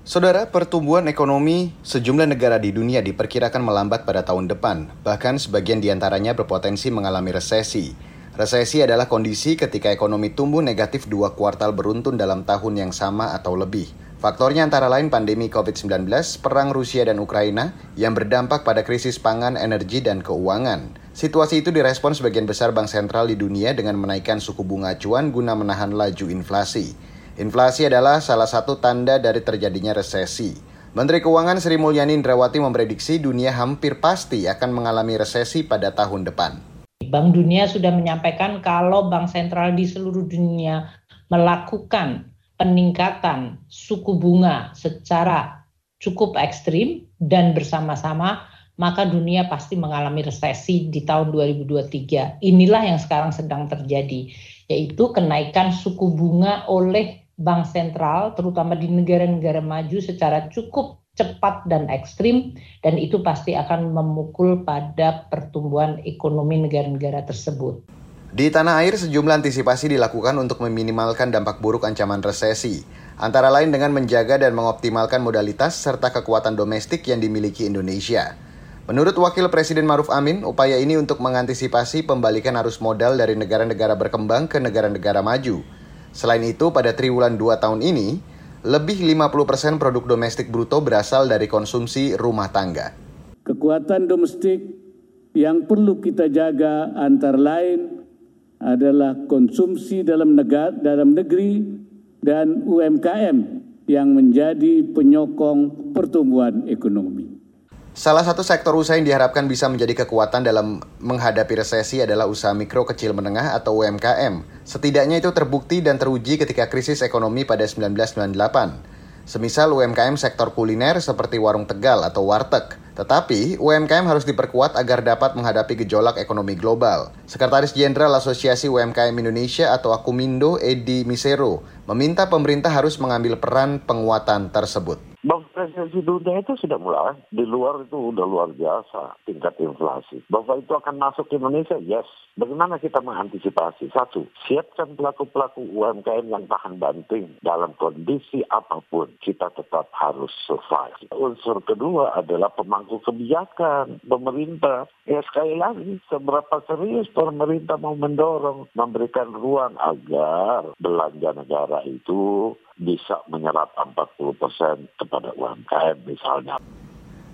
Saudara, pertumbuhan ekonomi sejumlah negara di dunia diperkirakan melambat pada tahun depan, bahkan sebagian di antaranya berpotensi mengalami resesi. Resesi adalah kondisi ketika ekonomi tumbuh negatif dua kuartal beruntun dalam tahun yang sama atau lebih. Faktornya antara lain pandemi COVID-19, perang Rusia dan Ukraina yang berdampak pada krisis pangan, energi, dan keuangan. Situasi itu direspon sebagian besar bank sentral di dunia dengan menaikkan suku bunga acuan guna menahan laju inflasi. Inflasi adalah salah satu tanda dari terjadinya resesi. Menteri Keuangan Sri Mulyani Indrawati memprediksi dunia hampir pasti akan mengalami resesi pada tahun depan. Bank Dunia sudah menyampaikan kalau bank sentral di seluruh dunia melakukan peningkatan suku bunga secara cukup ekstrim dan bersama-sama maka dunia pasti mengalami resesi di tahun 2023. Inilah yang sekarang sedang terjadi, yaitu kenaikan suku bunga oleh bank sentral, terutama di negara-negara maju secara cukup cepat dan ekstrim, dan itu pasti akan memukul pada pertumbuhan ekonomi negara-negara tersebut. Di tanah air, sejumlah antisipasi dilakukan untuk meminimalkan dampak buruk ancaman resesi, antara lain dengan menjaga dan mengoptimalkan modalitas serta kekuatan domestik yang dimiliki Indonesia. Menurut Wakil Presiden Maruf Amin, upaya ini untuk mengantisipasi pembalikan arus modal dari negara-negara berkembang ke negara-negara maju – Selain itu, pada triwulan 2 tahun ini, lebih 50% produk domestik bruto berasal dari konsumsi rumah tangga. Kekuatan domestik yang perlu kita jaga antara lain adalah konsumsi dalam negara dalam negeri dan UMKM yang menjadi penyokong pertumbuhan ekonomi. Salah satu sektor usaha yang diharapkan bisa menjadi kekuatan dalam menghadapi resesi adalah usaha mikro kecil menengah atau UMKM. Setidaknya itu terbukti dan teruji ketika krisis ekonomi pada 1998. Semisal UMKM sektor kuliner seperti warung Tegal atau warteg. Tetapi UMKM harus diperkuat agar dapat menghadapi gejolak ekonomi global. Sekretaris Jenderal Asosiasi UMKM Indonesia atau Akumindo Edi Misero meminta pemerintah harus mengambil peran penguatan tersebut. Bang resesi dunia itu sudah mulai. Di luar itu udah luar biasa tingkat inflasi. Bahwa itu akan masuk ke Indonesia, yes. Bagaimana kita mengantisipasi? Satu, siapkan pelaku-pelaku UMKM yang tahan banting dalam kondisi apa pun. Kita tetap harus survive. Unsur kedua adalah pemangku kebijakan pemerintah. Ya sekali lagi, seberapa serius pemerintah mau mendorong, memberikan ruang agar belanja negara itu bisa menyerap 40 persen kepada UMKM misalnya.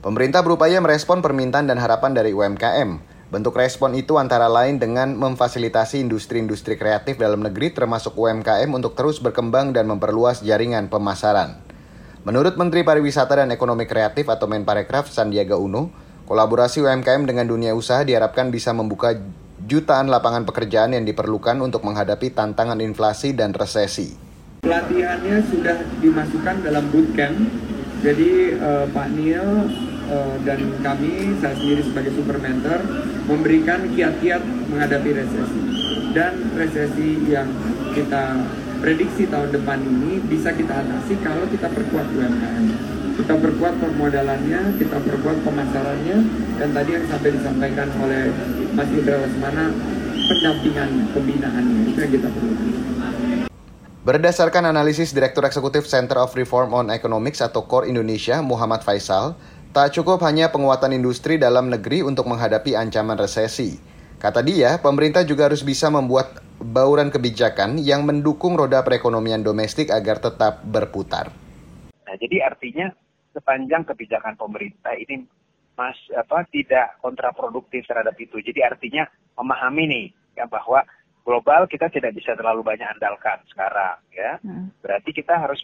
Pemerintah berupaya merespon permintaan dan harapan dari UMKM. Bentuk respon itu antara lain dengan memfasilitasi industri-industri kreatif dalam negeri termasuk UMKM untuk terus berkembang dan memperluas jaringan pemasaran. Menurut Menteri Pariwisata dan Ekonomi Kreatif atau Menparekraf Sandiaga Uno, kolaborasi UMKM dengan dunia usaha diharapkan bisa membuka jutaan lapangan pekerjaan yang diperlukan untuk menghadapi tantangan inflasi dan resesi. Pelatihannya sudah dimasukkan dalam bootcamp. Jadi uh, Pak Neil uh, dan kami, saya sendiri sebagai super mentor, memberikan kiat-kiat menghadapi resesi. Dan resesi yang kita prediksi tahun depan ini bisa kita atasi kalau kita perkuat UMKM. Kita perkuat permodalannya, kita perkuat pemasarannya, dan tadi yang sampai disampaikan oleh Mas Indra Lesmana, pendampingan pembinaannya, itu yang kita perlu. Berdasarkan analisis Direktur Eksekutif Center of Reform on Economics atau CORE Indonesia, Muhammad Faisal, tak cukup hanya penguatan industri dalam negeri untuk menghadapi ancaman resesi. Kata dia, pemerintah juga harus bisa membuat bauran kebijakan yang mendukung roda perekonomian domestik agar tetap berputar. Nah, jadi artinya sepanjang kebijakan pemerintah ini mas apa tidak kontraproduktif terhadap itu. Jadi artinya memahami nih ya bahwa global kita tidak bisa terlalu banyak andalkan sekarang ya. Hmm. Berarti kita harus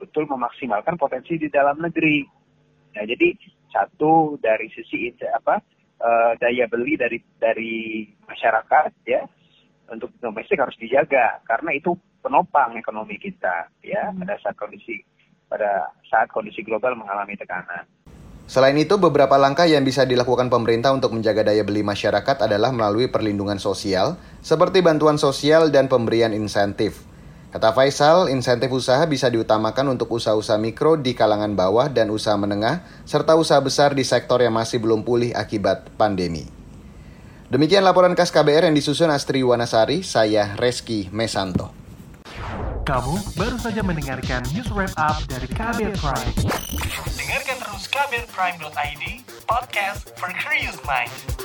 betul memaksimalkan potensi di dalam negeri. Nah, jadi satu dari sisi apa uh, daya beli dari dari masyarakat ya untuk domestik harus dijaga karena itu penopang ekonomi kita ya hmm. pada saat kondisi pada saat kondisi global mengalami tekanan. Selain itu, beberapa langkah yang bisa dilakukan pemerintah untuk menjaga daya beli masyarakat adalah melalui perlindungan sosial, seperti bantuan sosial dan pemberian insentif. Kata Faisal, insentif usaha bisa diutamakan untuk usaha-usaha mikro di kalangan bawah dan usaha menengah, serta usaha besar di sektor yang masih belum pulih akibat pandemi. Demikian laporan khas KBR yang disusun Astri Wanasari, saya Reski Mesanto. Kamu baru saja mendengarkan news wrap up dari KBR Prime. Dengarkan terus kbrprime.id, podcast for curious mind.